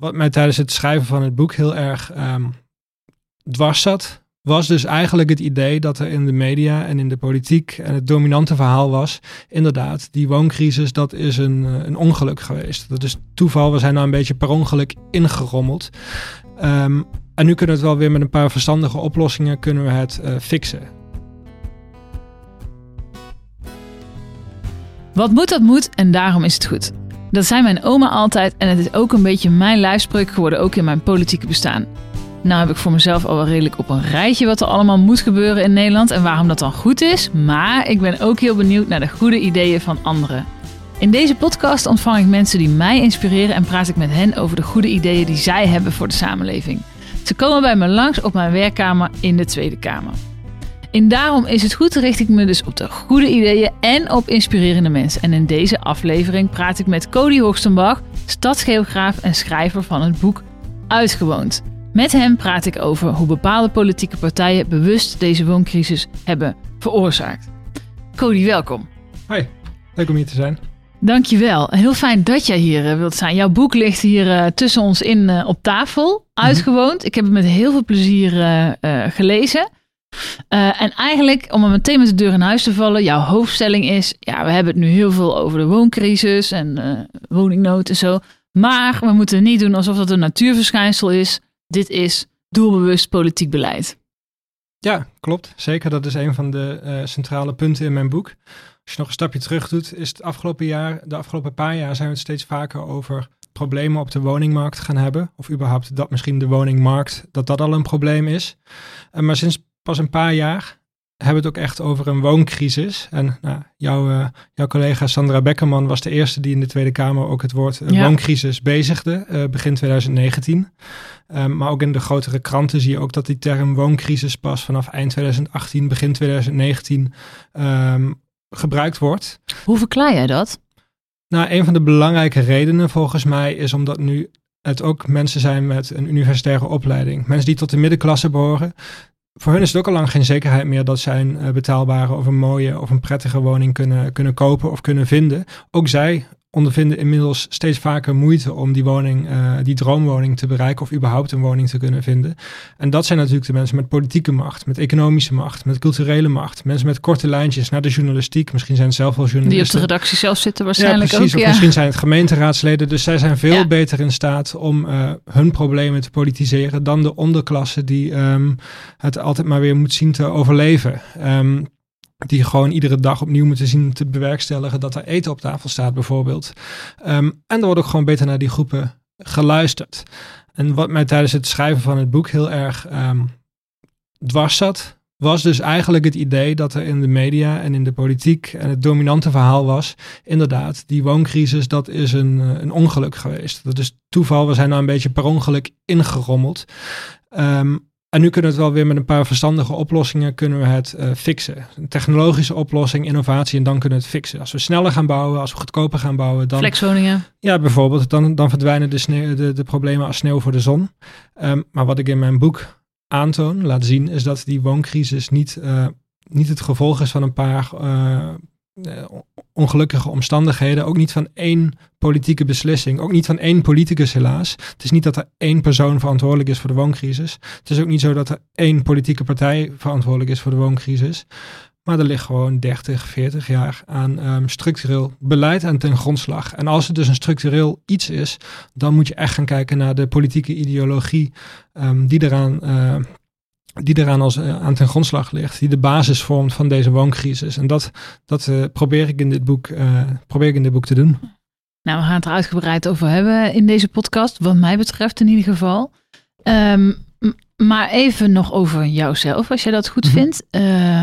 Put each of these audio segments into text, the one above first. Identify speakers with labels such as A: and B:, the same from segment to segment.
A: wat mij tijdens het schrijven van het boek heel erg ehm, dwars zat, was dus eigenlijk het idee dat er in de media en in de politiek en het dominante verhaal was, inderdaad, die wooncrisis, dat is een, eh, een ongeluk geweest. Dat is toeval, we zijn nou een beetje per ongeluk ingerommeld. Ehm, en nu kunnen we het wel weer met een paar verstandige oplossingen kunnen we het uh, fixen.
B: Wat moet, dat moet en daarom is het goed. Dat zei mijn oma altijd en het is ook een beetje mijn lijfspreuk geworden, ook in mijn politieke bestaan. Nou heb ik voor mezelf al wel redelijk op een rijtje wat er allemaal moet gebeuren in Nederland en waarom dat dan goed is. Maar ik ben ook heel benieuwd naar de goede ideeën van anderen. In deze podcast ontvang ik mensen die mij inspireren en praat ik met hen over de goede ideeën die zij hebben voor de samenleving. Ze komen bij me langs op mijn werkkamer in de Tweede Kamer. En daarom is het goed richt ik me dus op de goede ideeën en op inspirerende mensen. En in deze aflevering praat ik met Cody Hoogstenbach, stadsgeograaf en schrijver van het boek Uitgewoond. Met hem praat ik over hoe bepaalde politieke partijen bewust deze wooncrisis hebben veroorzaakt. Cody, welkom.
A: Hoi, leuk om hier te zijn.
B: Dankjewel. Heel fijn dat jij hier eh, wilt zijn. Jouw boek ligt hier uh, tussen ons in uh, op tafel, mhm. uitgewoond. Ik heb het met heel veel plezier gelezen. En eigenlijk, om er meteen met de deur in huis te vallen, jouw hoofdstelling is: ja, we hebben het nu heel veel over de wooncrisis en woningnood en zo. Maar we moeten niet doen alsof dat een natuurverschijnsel is dit is doelbewust politiek beleid.
A: Ja, klopt. Zeker. Dat is een van de uh, centrale punten in mijn boek. Als je nog een stapje terug doet, is het afgelopen jaar, de afgelopen paar jaar zijn we het steeds vaker over problemen op de woningmarkt gaan hebben. Of überhaupt dat misschien de woningmarkt, dat dat al een probleem is. Uh, maar sinds pas een paar jaar hebben het ook echt over een wooncrisis. En nou, jouw, uh, jouw collega Sandra Beckerman was de eerste die in de Tweede Kamer ook het woord uh, wooncrisis bezigde, uh, begin 2019. Um, maar ook in de grotere kranten zie je ook dat die term wooncrisis pas vanaf eind 2018, begin 2019 um, ehm, gebruikt wordt.
B: Hoe verklaar jij dat?
A: Nou, een van de belangrijke redenen volgens mij is omdat nu het ook mensen zijn met een universitaire opleiding. Mensen die tot de middenklasse behoren, voor hun is het ook al lang geen zekerheid meer dat zij een uh, betaalbare of een mooie of een prettige woning kunnen, kunnen kopen of kunnen vinden. Ook zij ondervinden inmiddels steeds vaker moeite om die woning, uh, die droomwoning te bereiken of überhaupt een woning te kunnen vinden. En dat zijn natuurlijk de mensen met politieke macht, met economische macht, met culturele macht. Mensen met korte lijntjes naar de journalistiek. Misschien zijn het zelf wel journalisten.
B: Die op de redactie zelf zitten waarschijnlijk
A: ja, precies,
B: ook.
A: Of misschien zijn het gemeenteraadsleden. Dus zij zijn veel ja. beter in staat om uh, hun problemen te politiseren dan de onderklasse die um, het altijd maar weer moet zien te overleven. Um, die gewoon iedere dag opnieuw moeten zien te bewerkstelligen dat er eten op tafel staat bijvoorbeeld. Um, en er wordt ook gewoon beter naar die groepen geluisterd. En wat mij tijdens het schrijven van het boek heel erg um, dwars zat, was dus eigenlijk het idee dat er in de media en in de politiek en het dominante verhaal was, inderdaad, die wooncrisis, dat is een, een ongeluk geweest. Dat is toeval, we zijn nou een beetje per ongeluk ingerommeld. Um, en nu kunnen we het wel weer met een paar verstandige oplossingen kunnen we het uh, fixen. Een technologische oplossing, innovatie en dan kunnen we het fixen. Als we sneller gaan bouwen, als we goedkoper gaan bouwen, dan...
B: Flexwoningen.
A: Ja, bijvoorbeeld. Dan, dan verdwijnen de, sneeuw, de, de problemen als sneeuw voor de zon. Um, maar wat ik in mijn boek aantoon, laat zien, is dat die wooncrisis niet, uh, niet het gevolg is van een paar uh, uh, ongelukkige omstandigheden. Ook niet van één politieke beslissing. Ook niet van één politicus helaas. Het is niet dat er één persoon verantwoordelijk is voor de wooncrisis. Het is ook niet zo dat er één politieke partij verantwoordelijk is voor de wooncrisis. Maar er ligt gewoon 30, 40 jaar aan um, structureel beleid aan ten grondslag. En als het dus een structureel iets is, dan moet je echt gaan kijken naar de politieke ideologie um, die eraan uh, die eraan als, uh, aan ten grondslag ligt, die de basis vormt van deze wooncrisis. En dat, dat uh, probeer, ik in dit boek, uh, probeer ik in dit boek te doen.
B: Nou, we gaan het er uitgebreid over hebben in deze podcast, wat mij betreft in ieder geval. Um, maar even nog over jouzelf, als jij dat goed mm -hmm. vindt.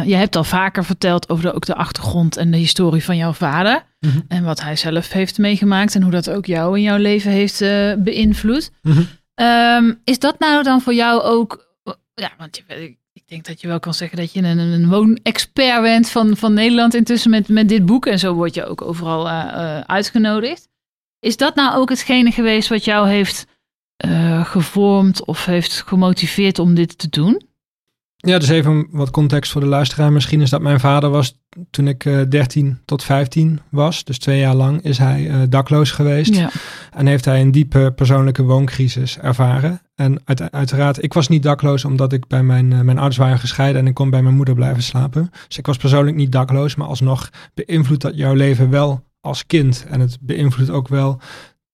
B: je hebt al vaker verteld over de, ook de achtergrond en de historie van jouw vader. Mm -hmm. En wat hij zelf heeft meegemaakt en hoe dat ook jou in jouw leven heeft beïnvloed. Mm -hmm. um, is dat nou dan voor jou ook ja, want ik denk dat je wel kan zeggen dat je een, een woonexpert bent van, van Nederland intussen met, met dit boek. En zo word je ook overal uh, uh, uitgenodigd. Is dat nou ook hetgene geweest wat jou heeft uh, gevormd of heeft gemotiveerd om dit te doen?
A: Ja, dus even wat context voor de luisteraar. Misschien is dat mijn vader was toen ik uh, 13 tot 15 was. Dus twee jaar lang is hij uh, dakloos geweest.
B: Ja.
A: En heeft hij een diepe persoonlijke wooncrisis ervaren. En uit, uiteraard, ik was niet dakloos omdat ik bij mijn, uh, mijn ouders waren gescheiden en ik kon bij mijn moeder blijven slapen. Dus ik was persoonlijk niet dakloos, maar alsnog beïnvloedt dat jouw leven wel als kind. En het beïnvloedt ook wel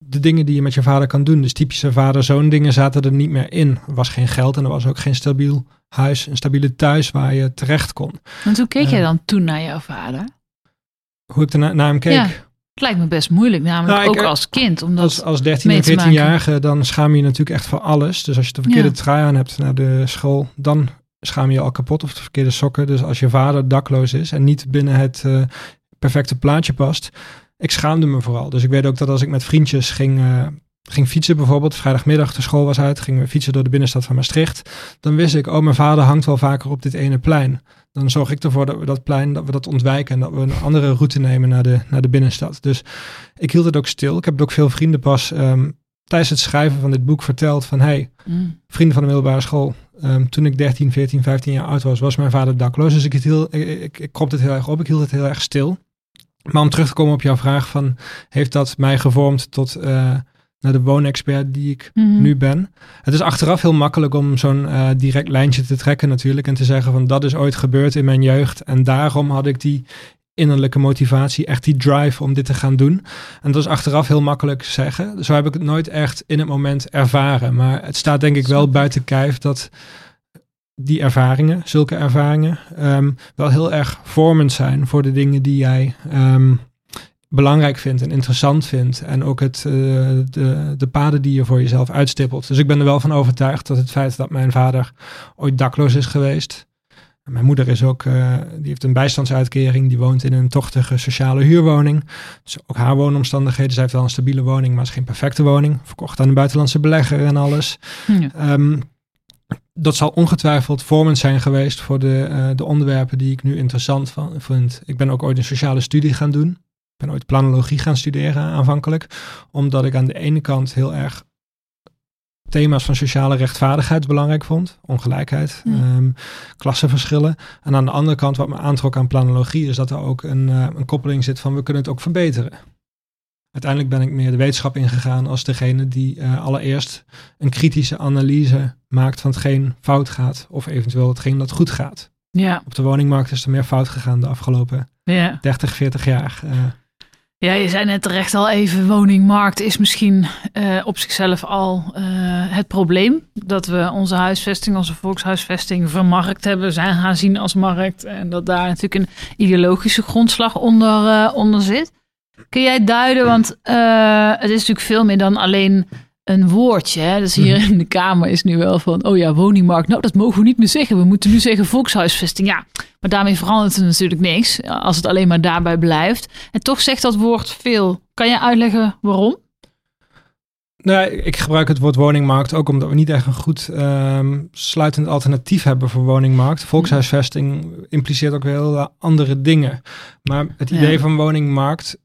A: de dingen die je met je vader kan doen. Dus typische vader-zoon dingen zaten er niet meer in. Er was geen geld en er was ook geen stabiel huis, een stabiele thuis waar je terecht kon.
B: Want hoe keek uh, jij dan toen naar jouw vader?
A: Hoe ik er naar, hem keek?
B: Ja, het lijkt me best moeilijk, namelijk nou, ook ik, als kind. Omdat
A: als, als 13 en 14-jarige, dan schaam je je natuurlijk echt voor alles. Dus als je de verkeerde ja. trui aan hebt naar de school, dan schaam je je al kapot of de verkeerde sokken. Dus als je vader dakloos is en niet binnen het uh, perfecte plaatje past, ik schaamde me vooral. Dus ik weet ook dat als ik met vriendjes ging, uh, ging fietsen, bijvoorbeeld vrijdagmiddag de school was uit, gingen we fietsen door de binnenstad van Maastricht, dan wist ik, oh, mijn vader hangt wel vaker op dit ene plein. Dan zorg ik ervoor dat we dat plein, dat we dat ontwijken en dat we een andere route nemen naar de, naar de binnenstad. Dus ik hield het ook stil. Ik heb ook veel vrienden pas um, tijdens het schrijven van dit boek verteld van, hey, mm. vrienden van de middelbare school, Um, toen ik 13, 14, 15 jaar oud was, was mijn vader dakloos. Dus ik, het heel, ik, ik, ik kropte het heel erg op. Ik hield het heel erg stil. Maar om terug te komen op jouw vraag van, heeft dat mij gevormd tot uh, naar de woonexpert die ik
B: Mhm.
A: mm -hmm. nu ben? Het is achteraf heel makkelijk om zo'n uh, direct lijntje te trekken natuurlijk en te zeggen van dat is ooit gebeurd in mijn jeugd en daarom had ik die innerlijke motivatie, echt die drive om dit te gaan doen. En dat is achteraf heel makkelijk zeggen. Zo heb ik het nooit echt in het moment ervaren. Maar het staat denk ik wel buiten kijf dat die ervaringen, zulke ervaringen, um, wel heel erg vormend zijn voor de dingen die jij um, belangrijk vindt en interessant vindt. En ook het, uh, de, de paden die je voor jezelf uitstippelt. Dus ik ben er wel van overtuigd dat het feit dat mijn vader ooit dakloos is geweest. Mijn moeder is ook, uh, die heeft een bijstandsuitkering, die woont in een tochtige sociale huurwoning. Dus ook haar woonomstandigheden. Zij heeft wel een stabiele woning, maar is geen perfecte woning. Verkocht aan een buitenlandse belegger en alles.
B: Ja.
A: Um, dat zal ongetwijfeld vormend zijn geweest voor de, uh, de onderwerpen die ik nu interessant van, vind. Ik ben ook ooit een sociale studie gaan doen. Ik ben ooit planologie gaan studeren aanvankelijk. Omdat ik aan de ene kant heel erg thema's van sociale rechtvaardigheid belangrijk vond. Ongelijkheid,
B: Ja.
A: um, klassenverschillen. En aan de andere kant wat me aantrok aan planologie is dat er ook een, uh, een koppeling zit van we kunnen het ook verbeteren. Uiteindelijk ben ik meer de wetenschap ingegaan als degene die uh, allereerst een kritische analyse maakt van hetgeen fout gaat of eventueel hetgeen dat goed gaat.
B: Ja.
A: Op de woningmarkt is er meer fout gegaan de afgelopen
B: ja.
A: 30, 40 jaar. Uh,
B: ja, je zei net terecht al even, woningmarkt is misschien uh, op zichzelf al uh, het probleem. Dat we onze huisvesting, onze volkshuisvesting vermarkt hebben, zijn gaan zien als markt. En dat daar natuurlijk een ideologische grondslag onder, onder zit. Kun jij duiden, want uh, het is natuurlijk veel meer dan alleen een woordje. Hè? Dus hier in de Kamer is nu wel van, oh ja, woningmarkt. Nou, dat mogen we niet meer zeggen. We moeten nu zeggen volkshuisvesting. Ja, maar daarmee verandert het natuurlijk niks. Als het alleen maar daarbij blijft. En toch zegt dat woord veel. Kan je uitleggen waarom?
A: Nee, ik gebruik het woord woningmarkt ook omdat we niet echt een goed um, sluitend alternatief hebben voor woningmarkt. Volkshuisvesting impliceert ook weer heel andere dingen. Maar het idee ja. van woningmarkt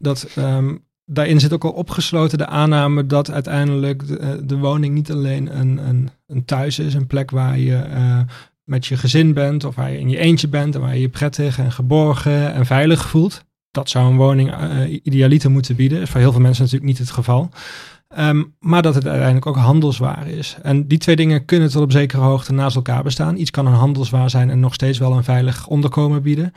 A: dat um, daarin zit ook al opgesloten de aanname dat uiteindelijk de, de woning niet alleen een, een, een, thuis is, een plek waar je uh, met je gezin bent of waar je in je eentje bent en waar je je prettig en geborgen en veilig voelt. Dat zou een woning uh, idealiter moeten bieden. Dat is voor heel veel mensen natuurlijk niet het geval. Um, maar dat het uiteindelijk ook handelswaar is. En die twee dingen kunnen tot op zekere hoogte naast elkaar bestaan. Iets kan een handelswaar zijn en nog steeds wel een veilig onderkomen bieden.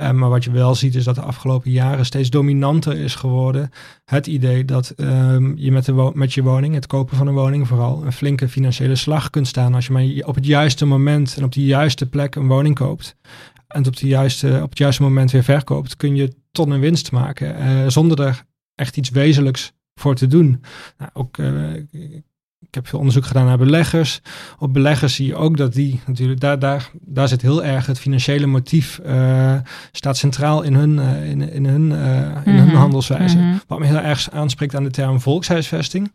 A: Uh, maar wat je wel ziet is dat de afgelopen jaren steeds dominanter is geworden het idee dat um, je met, de met je woning, het kopen van een woning vooral, een flinke financiële slag kunt staan als je maar op het juiste moment en op de juiste plek een woning koopt. En op, de juiste, op het juiste moment weer verkoopt, kun je tot een winst maken uh, zonder er echt iets wezenlijks voor te doen. Nou, ook ik heb veel onderzoek gedaan naar beleggers. Op beleggers zie je ook dat die natuurlijk, daar, daar, daar zit heel erg het financiële motief, uh, staat centraal in hun, uh, in, in hun, uh, in hun handelswijze. Mm-hmm. Wat me heel erg aanspreekt aan de term volkshuisvesting.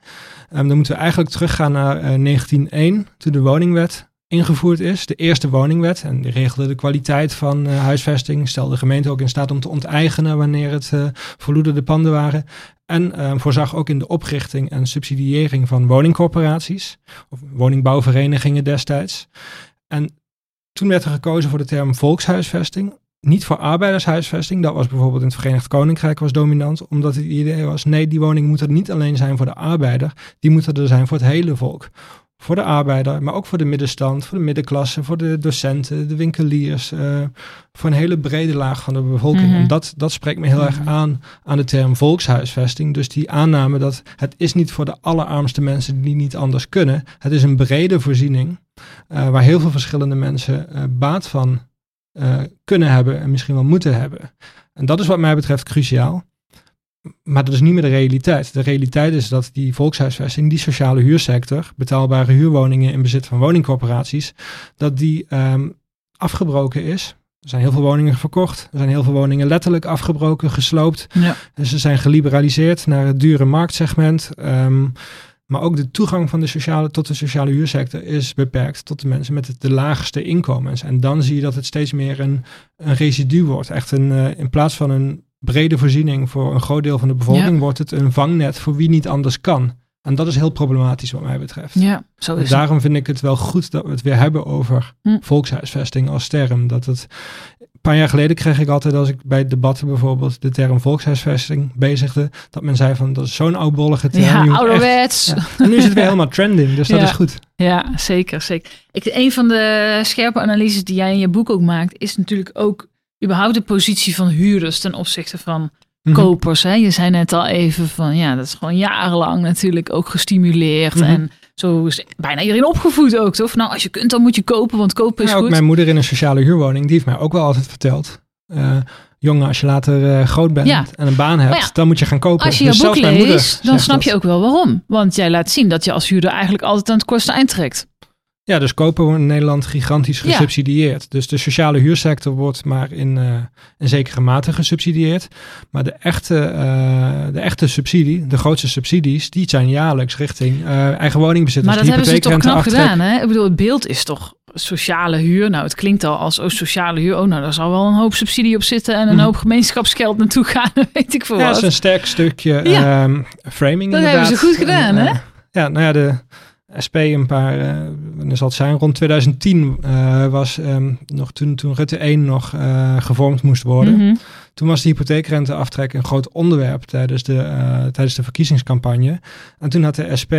A: Um, dan moeten we eigenlijk teruggaan naar 1901, toen de woningwet ingevoerd is, de eerste woningwet. En die regelde de kwaliteit van uh, huisvesting. Stelde de gemeente ook in staat om te onteigenen wanneer het uh, verloederde panden waren. En uh, voorzag ook in de oprichting en subsidiëring van woningcorporaties. Of woningbouwverenigingen destijds. En toen werd er gekozen voor de term volkshuisvesting. Niet voor arbeidershuisvesting. Dat was bijvoorbeeld in het Verenigd Koninkrijk was dominant. Omdat het idee was, nee, die woning moet er niet alleen zijn voor de arbeider. Die moet er zijn voor het hele volk voor de arbeider, maar ook voor de middenstand, voor de middenklasse, voor de docenten, de winkeliers, uh, voor een hele brede laag van de bevolking. Mm dat, dat spreekt me heel erg mhm. aan aan de term volkshuisvesting. Dus die aanname dat het is niet voor de allerarmste mensen die niet anders kunnen. Het is een brede voorziening uh, waar heel veel verschillende mensen uh, baat van kunnen hebben en misschien wel moeten hebben. En dat is wat mij betreft cruciaal maar dat is niet meer de realiteit. De realiteit is dat die volkshuisvesting, die sociale huursector, betaalbare huurwoningen in bezit van woningcorporaties, dat die um, afgebroken is. Er zijn heel veel woningen verkocht. Er zijn heel veel woningen letterlijk afgebroken, gesloopt. Ja. En ze zijn geliberaliseerd naar het dure marktsegment. Um, maar ook de toegang van de sociale, tot de sociale huursector is beperkt tot de mensen met de laagste inkomens. En dan zie je dat het steeds meer een, een residu wordt. Echt een, uh, in plaats van een brede voorziening voor een groot deel van de bevolking, wordt het een vangnet voor wie niet anders kan. En dat is heel problematisch wat mij betreft.
B: Ja, zo is
A: daarom vind ik het wel goed dat we het weer hebben over hm. volkshuisvesting als term. Dat het, een paar jaar geleden kreeg ik altijd, als ik bij debatten bijvoorbeeld de term volkshuisvesting bezigde, dat men zei van dat is zo'n oudbollige term.
B: Ja, ouderwets.
A: En nu is het weer helemaal trending, dus dat is goed.
B: Ja, zeker, zeker. Ik, een van de scherpe analyses die jij in je boek ook maakt, is natuurlijk ook überhaupt de positie van huurders ten opzichte van mhm. kopers. Hè? Je zei net al even van ja, dat is gewoon jarenlang natuurlijk ook gestimuleerd. Mhm. En zo is bijna iedereen opgevoed ook, toch? Nou, als je kunt, dan moet je kopen, want kopen is ja,
A: ook
B: goed.
A: Mijn moeder in een sociale huurwoning, die heeft mij ook wel altijd verteld. Uh, jongen, als je later uh, groot bent en een baan hebt, dan moet je gaan kopen.
B: Als je dus je boek leest, dan snap je ook wel waarom. Want jij laat zien dat je als huurder eigenlijk altijd aan het kortste eind trekt.
A: Ja, dus kopen we in Nederland gigantisch gesubsidieerd. Dus de sociale huursector wordt maar in, uh, in zekere mate gesubsidieerd. Maar de echte, uh, de echte subsidie, de grootste subsidies, die zijn jaarlijks richting uh, eigen woningbezitters.
B: Maar dat hebben ze toch knap gedaan, hè? Ik bedoel, het beeld is toch sociale huur. Nou, het klinkt al als oh, sociale huur. Oh, nou, daar zal wel een hoop subsidie op zitten en een mhm. hoop gemeenschapsgeld naartoe gaan. weet ik veel
A: ja,
B: wat.
A: dat is een sterk stukje ja. um, framing
B: Dat
A: hebben
B: ze goed gedaan, hè?
A: Ja, nou ja, de SP een paar, uh, zal het zijn, rond 2010 uh, eh, was um, nog toen, toen Rutte 1 nog uh, gevormd moest worden. -hmm. Toen was de hypotheekrenteaftrek een groot onderwerp tijdens de, uh, tijdens de verkiezingscampagne. En toen had de SP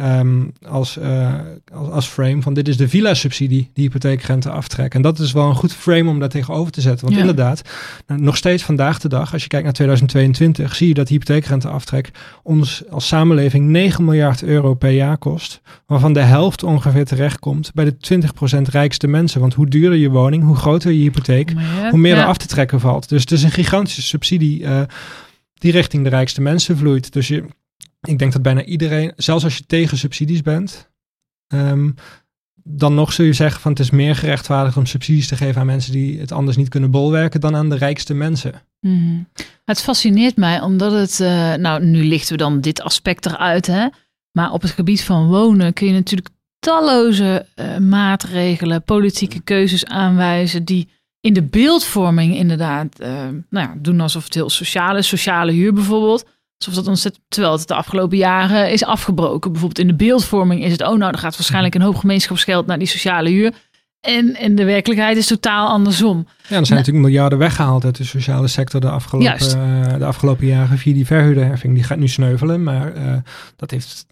A: um, als, uh, als, als, frame van dit is de villa-subsidie, die hypotheekrenteaftrek. En dat is wel een goed frame om daar tegenover te zetten. Want ja. inderdaad, nou, nog steeds vandaag de dag, als je kijkt naar 2022, zie je dat hypotheekrenteaftrek ons als samenleving 9 miljard euro per jaar kost. Waarvan de helft ongeveer terechtkomt bij de 20% rijkste mensen. Want hoe duurder je woning, hoe groter je hypotheek, hoe meer ja. er af te trekken valt. Dus het is een gigantische subsidie uh, die richting de rijkste mensen vloeit. Dus je, ik denk dat bijna iedereen, zelfs als je tegen subsidies bent, um, dan nog zul je zeggen van het is meer gerechtvaardigd om subsidies te geven aan mensen die het anders niet kunnen bolwerken dan aan de rijkste mensen.
B: Mm. Het fascineert mij omdat het, uh, nou nu lichten we dan dit aspect eruit, hè? maar op het gebied van wonen kun je natuurlijk talloze uh, maatregelen, politieke keuzes aanwijzen die in de beeldvorming inderdaad, uh, nou ja, doen alsof het heel sociaal is. Sociale huur bijvoorbeeld. Alsof dat ontzettend, terwijl het de afgelopen jaren is afgebroken. Bijvoorbeeld in de beeldvorming is het, oh nou, er gaat waarschijnlijk een hoop gemeenschapsgeld naar die sociale huur. En, en de werkelijkheid is totaal andersom. Ja,
A: er zijn nou, natuurlijk miljarden weggehaald uit de sociale sector de afgelopen, uh, de afgelopen jaren via die verhuurderheffing. Die gaat nu sneuvelen, maar uh, dat heeft,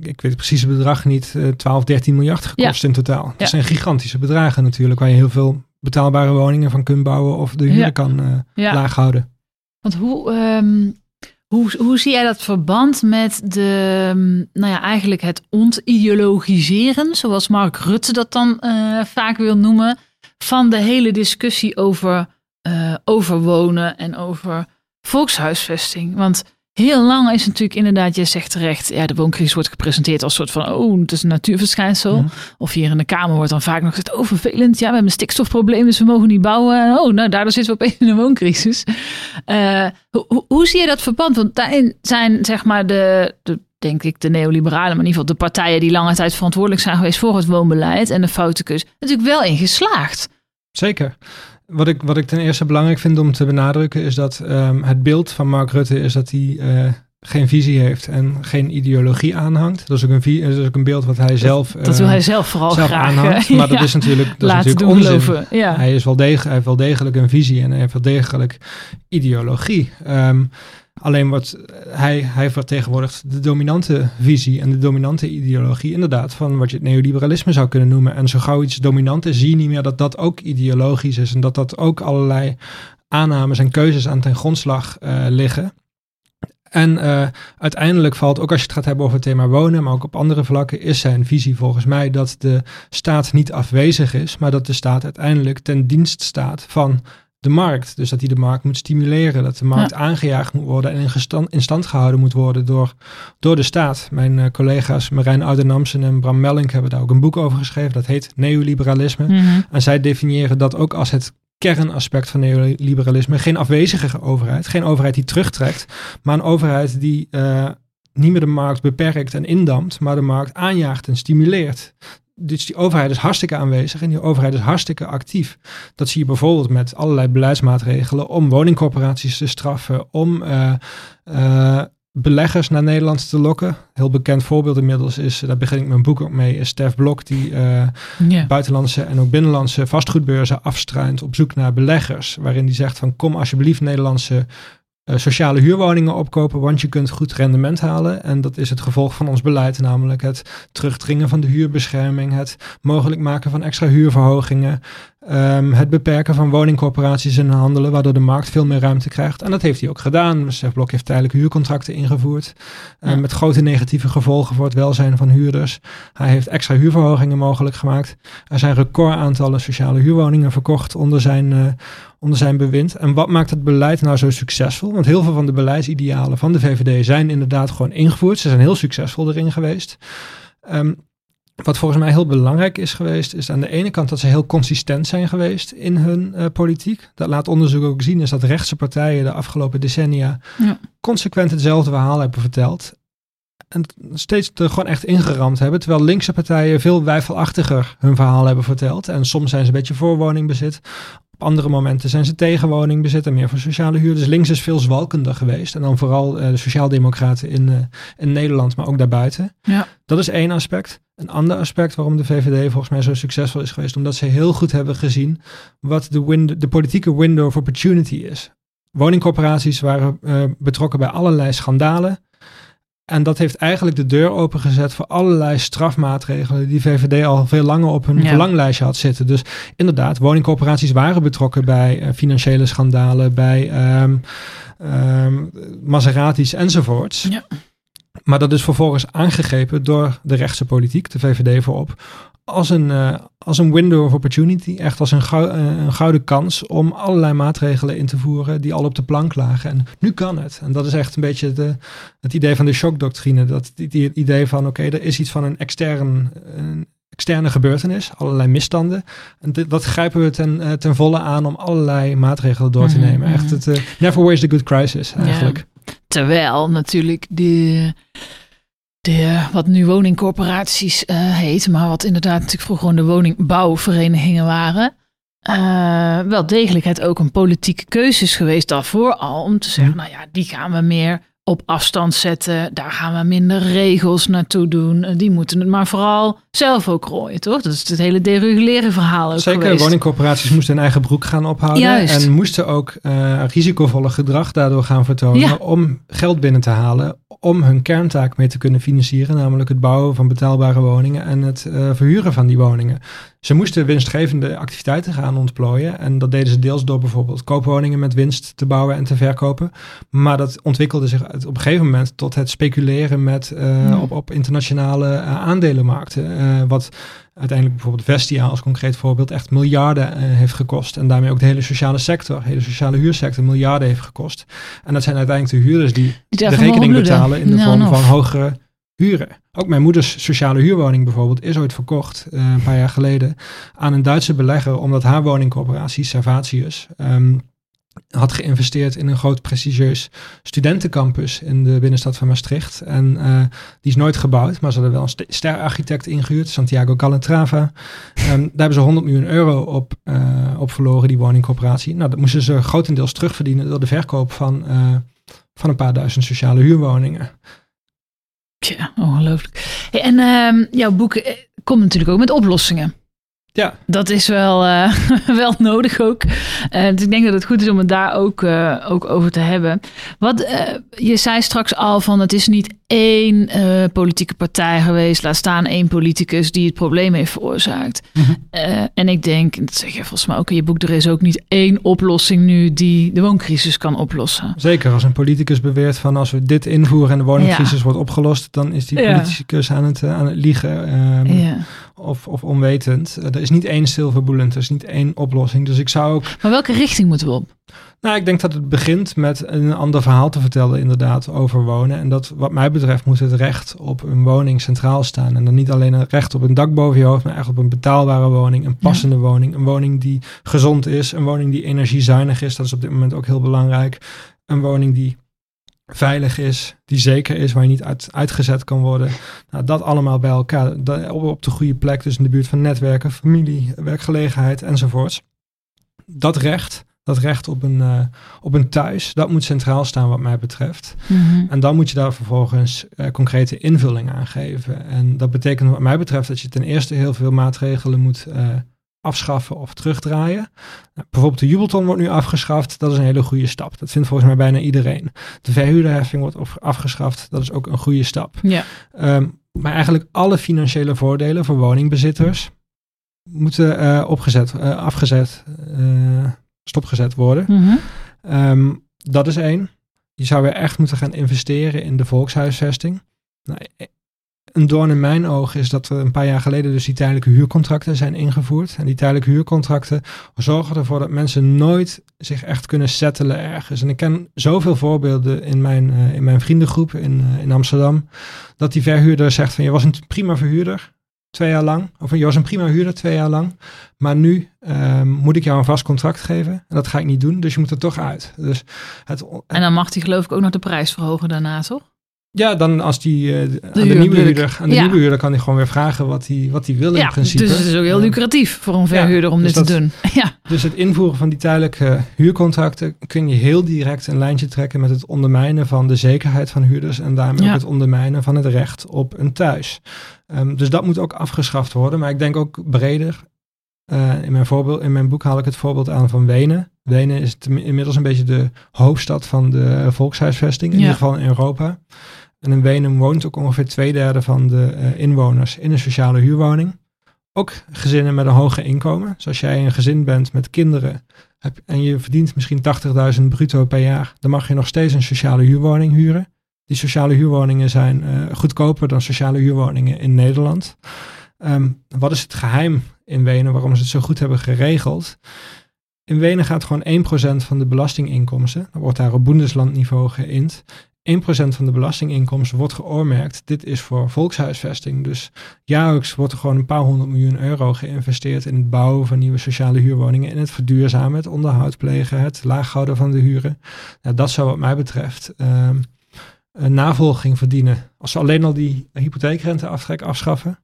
A: ik weet het precieze bedrag niet, uh, 12, 13 miljard gekost ja. in totaal. Dat ja. zijn gigantische bedragen natuurlijk, waar je heel veel betaalbare woningen van kunt bouwen of de huur ja. kan uh, ja. laag houden.
B: Want hoe, um, hoe, hoe zie jij dat verband met de, nou ja, eigenlijk het ontideologiseren, zoals Mark Rutte dat dan uh, vaak wil noemen, van de hele discussie over, uh, over wonen en over volkshuisvesting? Want Heel lang is natuurlijk inderdaad, je zegt terecht, ja, de wooncrisis wordt gepresenteerd als soort van, oh, het is een natuurverschijnsel. Of hier in de Kamer wordt dan vaak nog gezegd, oh, vervelend, ja, we hebben een stikstofprobleem, dus we mogen niet bouwen. Oh, nou, daardoor zitten we opeens in een wooncrisis. Uh, hoe, hoe zie je dat verband? Want daarin zijn, zeg maar, de, de denk ik, de neoliberalen, maar in ieder geval de partijen die lange tijd verantwoordelijk zijn geweest voor het woonbeleid en de foutenkus, natuurlijk wel in geslaagd.
A: Zeker. Wat ik, wat ik ten eerste belangrijk vind om te benadrukken is dat um, het beeld van Mark Rutte is dat hij uh, geen visie heeft en geen ideologie aanhangt. Dat is ook een, dat is ook een beeld wat hij zelf.
B: Dat, dat wil hij zelf vooral
A: zelf
B: graag.
A: Aanhangt, maar dat is natuurlijk, dat is natuurlijk onzin.
B: Ja.
A: Hij, is wel degelijk, hij heeft wel degelijk een visie en hij heeft wel degelijk ideologie. Um, Alleen wat hij, hij vertegenwoordigt de dominante visie en de dominante ideologie, inderdaad, van wat je het neoliberalisme zou kunnen noemen. En zo gauw iets dominant is, zie je niet meer dat dat ook ideologisch is en dat dat ook allerlei aannames en keuzes aan ten grondslag uh, liggen. En uh, uiteindelijk valt, ook als je het gaat hebben over het thema wonen, maar ook op andere vlakken, is zijn visie volgens mij dat de staat niet afwezig is, maar dat de staat uiteindelijk ten dienst staat van de markt. Dus dat hij de markt moet stimuleren, dat de markt aangejaagd moet worden en in, gestand, in, stand gehouden moet worden door, door de staat. Mijn uh, collega's Marijn Oudenamsen en Bram Mellink hebben daar ook een boek over geschreven. Dat heet Neoliberalisme. Mm En zij definiëren dat ook als het kernaspect van neoliberalisme. Geen afwezige overheid, geen overheid die terugtrekt, maar een overheid die uh, niet meer de markt beperkt en indampt, maar de markt aanjaagt en stimuleert dus die overheid is hartstikke aanwezig en die overheid is hartstikke actief. Dat zie je bijvoorbeeld met allerlei beleidsmaatregelen om woningcorporaties te straffen, om uh, uh, beleggers naar Nederland te lokken. Heel bekend voorbeeld inmiddels is, daar begin ik mijn boek ook mee, is Stef Blok die uh, buitenlandse en ook binnenlandse vastgoedbeurzen afstruint op zoek naar beleggers. Waarin die zegt van kom alsjeblieft Nederlandse sociale huurwoningen opkopen, want je kunt goed rendement halen. En dat is het gevolg van ons beleid, namelijk het terugdringen van de huurbescherming, het mogelijk maken van extra huurverhogingen, um, het beperken van woningcorporaties en handelen, waardoor de markt veel meer ruimte krijgt. En dat heeft hij ook gedaan. Chef Blok heeft tijdelijke huurcontracten ingevoerd, uh, met grote negatieve gevolgen voor het welzijn van huurders. Hij heeft extra huurverhogingen mogelijk gemaakt. Er zijn recordaantallen sociale huurwoningen verkocht onder zijn, uh, onder zijn bewind. En wat maakt het beleid nou zo succesvol? Want heel veel van de beleidsidealen van de VVD zijn inderdaad gewoon ingevoerd. Ze zijn heel succesvol erin geweest. Um, wat volgens mij heel belangrijk is geweest, is aan de ene kant dat ze heel consistent zijn geweest in hun uh, politiek. Dat laat onderzoek ook zien, is dat rechtse partijen de afgelopen decennia ja. consequent hetzelfde verhaal hebben verteld. En steeds er gewoon echt ingeramd hebben. Terwijl linkse partijen veel wijfelachtiger hun verhaal hebben verteld. En soms zijn ze een beetje voor woningbezit. Op andere momenten zijn ze tegen woningbezit en meer voor sociale huur. Dus links is veel zwalkender geweest. En dan vooral uh, de sociaaldemocraten in, uh, in Nederland, maar ook daarbuiten. Ja. Dat is één aspect. Een ander aspect waarom de VVD volgens mij zo succesvol is geweest, omdat ze heel goed hebben gezien wat de, window, de politieke window of opportunity is. Woningcorporaties waren uh, betrokken bij allerlei schandalen. En dat heeft eigenlijk de deur opengezet voor allerlei strafmaatregelen die VVD al veel langer op hun ja. verlanglijstje had zitten. Dus inderdaad, woningcorporaties waren betrokken bij uh, financiële schandalen, bij um, um, Maseratis enzovoorts. Ja. Maar dat is vervolgens aangegrepen door de rechtse politiek, de VVD voorop, als een, uh, als een window of opportunity. Echt als een, gou een, gouden kans om allerlei maatregelen in te voeren die al op de plank lagen. En nu kan het. En dat is echt een beetje de, het idee van de shockdoctrine. Dat die, die idee van oké, okay, er is iets van een extern. Een, externe gebeurtenis, allerlei misstanden. En dit, dat grijpen we ten, uh, ten volle aan om allerlei maatregelen door te nemen. Mm -hmm. Echt het uh, never waste a good crisis eigenlijk.
B: Ja. Terwijl natuurlijk de, de, wat nu woningcorporaties uh, heet, maar wat inderdaad natuurlijk vroeger gewoon de woningbouwverenigingen waren. Uh, wel degelijk het ook een politieke keuze is geweest daarvoor al om te zeggen, nou ja, die gaan we meer op afstand zetten. Daar gaan we minder regels naartoe doen. Die moeten het maar vooral zelf ook rooien, toch? Dat is het hele dereguleren verhaal ook
A: Zeker,
B: geweest.
A: woningcorporaties moesten hun eigen broek gaan ophouden.
B: Juist.
A: En moesten ook uh, risicovolle gedrag daardoor gaan vertonen ja. om geld binnen te halen. Om hun kerntaak mee te kunnen financieren. Namelijk het bouwen van betaalbare woningen en het uh, verhuren van die woningen. Ze moesten winstgevende activiteiten gaan ontplooien. En dat deden ze deels door bijvoorbeeld koopwoningen met winst te bouwen en te verkopen. Maar dat ontwikkelde zich op een gegeven moment tot het speculeren met, uh, hmm. op, op internationale uh, aandelenmarkten. Uh, wat uiteindelijk bijvoorbeeld Vestia als concreet voorbeeld echt miljarden heeft gekost. En daarmee ook de hele sociale sector, de hele sociale huursector miljarden heeft gekost. En dat zijn uiteindelijk de huurders die, de rekening betalen in de vorm van hogere huren. Ook mijn moeders sociale huurwoning bijvoorbeeld is ooit verkocht, uh, een paar jaar geleden, aan een Duitse belegger, omdat haar woningcorporatie, Servatius, um, had geïnvesteerd in een groot prestigieus studentencampus in de binnenstad van Maastricht. En uh, die is nooit gebouwd, maar ze hadden wel een sterarchitect ingehuurd, Santiago Calatrava. Um, daar hebben ze 100 miljoen euro op, uh, op verloren, die woningcorporatie. Nou, dat moesten ze grotendeels terugverdienen door de verkoop van van een paar duizend sociale huurwoningen.
B: Ja, ongelooflijk. En uh, jouw boek eh, komt natuurlijk ook met oplossingen.
A: Ja.
B: Dat is wel, uh, wel nodig ook. Uh, dus ik denk dat het goed is om het daar ook, uh, ook over te hebben. Wat, je zei straks al van het is niet één politieke partij geweest, laat staan één politicus die het probleem heeft veroorzaakt. Mm -hmm. en ik denk, dat zeg je volgens mij ook in je boek, er is ook niet één oplossing nu die de wooncrisis kan oplossen.
A: Zeker, als een politicus beweert van als we dit invoeren en de woningcrisis ja. wordt opgelost, dan is die politicus ja. aan, het, aan het liegen. Um, ja. Of, of onwetend. Er is niet één silver bullet, er is niet één oplossing. Dus ik zou ook.
B: Maar welke richting moeten we op?
A: Nou, ik denk dat het begint met een ander verhaal te vertellen, inderdaad, over wonen. En dat, wat mij betreft, moet het recht op een woning centraal staan. En dan niet alleen een recht op een dak boven je hoofd, maar echt op een betaalbare woning, een passende ja. woning. Een woning die gezond is, een woning die energiezuinig is. Dat is op dit moment ook heel belangrijk. Een woning die veilig is, die zeker is, waar je niet uit, uitgezet kan worden. Nou, dat allemaal bij elkaar, dat, op, op de goede plek, dus in de buurt van netwerken, familie, werkgelegenheid enzovoorts. Dat recht, dat recht op een, uh, op een thuis, dat moet centraal staan wat mij betreft. Mm-hmm. En dan moet je daar vervolgens uh, concrete invulling aan geven. En dat betekent wat mij betreft dat je ten eerste heel veel maatregelen moet uh, afschaffen of terugdraaien. Nou, bijvoorbeeld de jubelton wordt nu afgeschaft. Dat is een hele goede stap. Dat vindt volgens mij bijna iedereen. De verhuurderheffing wordt afgeschaft. Dat is ook een goede stap.
B: Ja.
A: Um, maar eigenlijk alle financiële voordelen voor woningbezitters moeten uh, opgezet, uh, afgezet, uh, stopgezet worden.
B: Mm-hmm.
A: Um, dat is één. Je zou weer echt moeten gaan investeren in de volkshuisvesting. Nou, een doorn in mijn ogen is dat er een paar jaar geleden dus die tijdelijke huurcontracten zijn ingevoerd. En die tijdelijke huurcontracten zorgen ervoor dat mensen nooit zich echt kunnen settelen ergens. En ik ken zoveel voorbeelden in mijn, uh, in mijn vriendengroep in, uh, in Amsterdam. Dat die verhuurder zegt van je was een prima verhuurder. Twee jaar lang. Of je was een prima huurder twee jaar lang. Maar nu um, moet ik jou een vast contract geven. En dat ga ik niet doen. Dus je moet er toch uit. Dus het,
B: en dan mag hij geloof ik ook nog de prijs verhogen daarna, toch?
A: Ja, dan als die uh, aan de, nieuwe huurder, aan de ja. nieuwe huurder kan hij gewoon weer vragen wat hij, wat hij wil
B: ja,
A: in principe.
B: Dus het is ook heel lucratief voor een verhuurder om
A: dus
B: dit
A: dat,
B: te doen. Ja.
A: Dus het invoeren van die tijdelijke huurcontracten kun je heel direct een lijntje trekken met het ondermijnen van de zekerheid van huurders en daarmee ook het ondermijnen van het recht op een thuis. Um, dus dat moet ook afgeschaft worden. Maar ik denk ook breder. Uh, in, mijn voorbeeld, in mijn boek haal ik het voorbeeld aan van Wenen. Wenen is inmiddels een beetje de hoofdstad van de volkshuisvesting, in ieder geval in Europa. En in Wenen woont ook ongeveer twee derde van de uh, inwoners in een sociale huurwoning. Ook gezinnen met een hoger inkomen. Dus als jij een gezin bent met kinderen heb, en je verdient misschien 80.000 bruto per jaar, dan mag je nog steeds een sociale huurwoning huren. Die sociale huurwoningen zijn uh, goedkoper dan sociale huurwoningen in Nederland. Um, wat is het geheim in Wenen waarom ze het zo goed hebben geregeld? In Wenen gaat gewoon 1% van de belastinginkomsten, dat wordt daar op boendeslandniveau geïnd, 1% van de belastinginkomsten wordt geoormerkt. Dit is voor volkshuisvesting. Dus jaarlijks wordt er gewoon een paar honderd miljoen euro geïnvesteerd in het bouwen van nieuwe sociale huurwoningen, in het verduurzamen, het onderhoud plegen, het laaghouden van de huren. Nou, dat zou wat mij betreft um, een navolging verdienen. Als ze alleen al die hypotheekrenteaftrek afschaffen,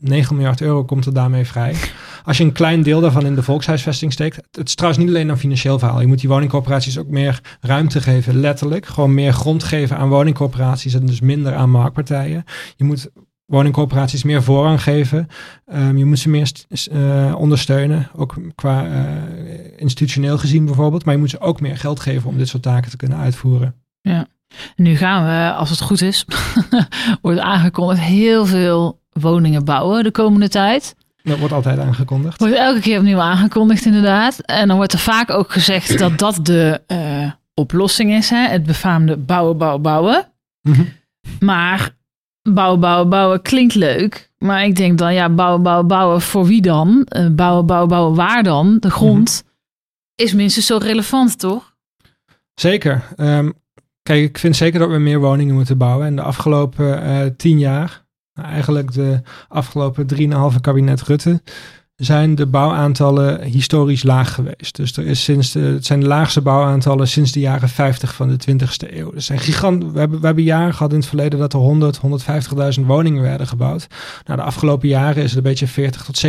A: 9 miljard euro komt er daarmee vrij. Als je een klein deel daarvan in de volkshuisvesting steekt. Het is trouwens niet alleen een financieel verhaal. Je moet die woningcorporaties ook meer ruimte geven, letterlijk. Gewoon meer grond geven aan woningcorporaties en dus minder aan marktpartijen. Je moet woningcorporaties meer voorrang geven. Um, je moet ze meer uh, ondersteunen, ook qua uh, institutioneel gezien bijvoorbeeld. Maar je moet ze ook meer geld geven om dit soort taken te kunnen uitvoeren.
B: Ja, nu gaan we, als het goed is, wordt aangekondigd heel veel woningen bouwen de komende tijd.
A: Dat wordt altijd aangekondigd.
B: Wordt elke keer opnieuw aangekondigd, inderdaad. En dan wordt er vaak ook gezegd dat dat de uh, oplossing is. Hè? Het befaamde bouwen, bouwen, bouwen.
A: Mm-hmm.
B: Maar bouwen, bouwen, bouwen klinkt leuk. Maar ik denk dan, ja, bouwen, bouwen, bouwen voor wie dan? Uh, bouwen, bouwen, bouwen waar dan? De grond mm-hmm. is minstens zo relevant, toch?
A: Zeker. Um, kijk, ik vind zeker dat we meer woningen moeten bouwen. En de afgelopen uh, tien jaar eigenlijk de afgelopen 3,5 kabinet Rutte zijn de bouwaantallen historisch laag geweest. Dus er is sinds de, het zijn de laagste bouwaantallen sinds de jaren 50 van de 20ste eeuw. Dus zijn gigant, we, hebben, we hebben jaren gehad in het verleden dat er 100, 150.000 woningen werden gebouwd. Nou, de afgelopen jaren is het een beetje 40 tot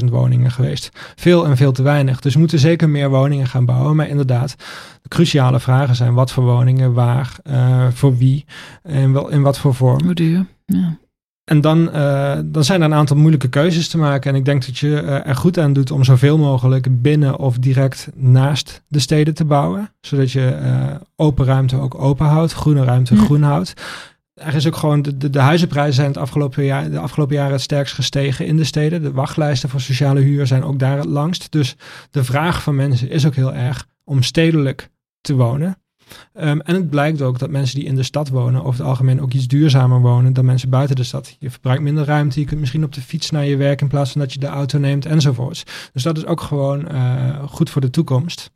A: 70.000 woningen geweest. Veel en veel te weinig. Dus we moeten zeker meer woningen gaan bouwen. Maar inderdaad, de cruciale vragen zijn wat voor woningen, waar, uh, voor wie en wel in wat voor vorm.
B: Hoe duur? Ja.
A: En dan, uh, dan zijn er een aantal moeilijke keuzes te maken. En ik denk dat je uh, er goed aan doet om zoveel mogelijk binnen of direct naast de steden te bouwen. Zodat je uh, open ruimte ook open houdt, groene ruimte ja. groen houdt. Er is ook gewoon, de, de, de, huizenprijzen zijn het afgelopen jaar, de afgelopen jaren het sterkst gestegen in de steden. De wachtlijsten voor sociale huur zijn ook daar het langst. Dus de vraag van mensen is ook heel erg om stedelijk te wonen. Um, en het blijkt ook dat mensen die in de stad wonen over het algemeen ook iets duurzamer wonen dan mensen buiten de stad. Je verbruikt minder ruimte, je kunt misschien op de fiets naar je werk in plaats van dat je de auto neemt enzovoorts. Dus dat is ook gewoon uh, goed voor de toekomst.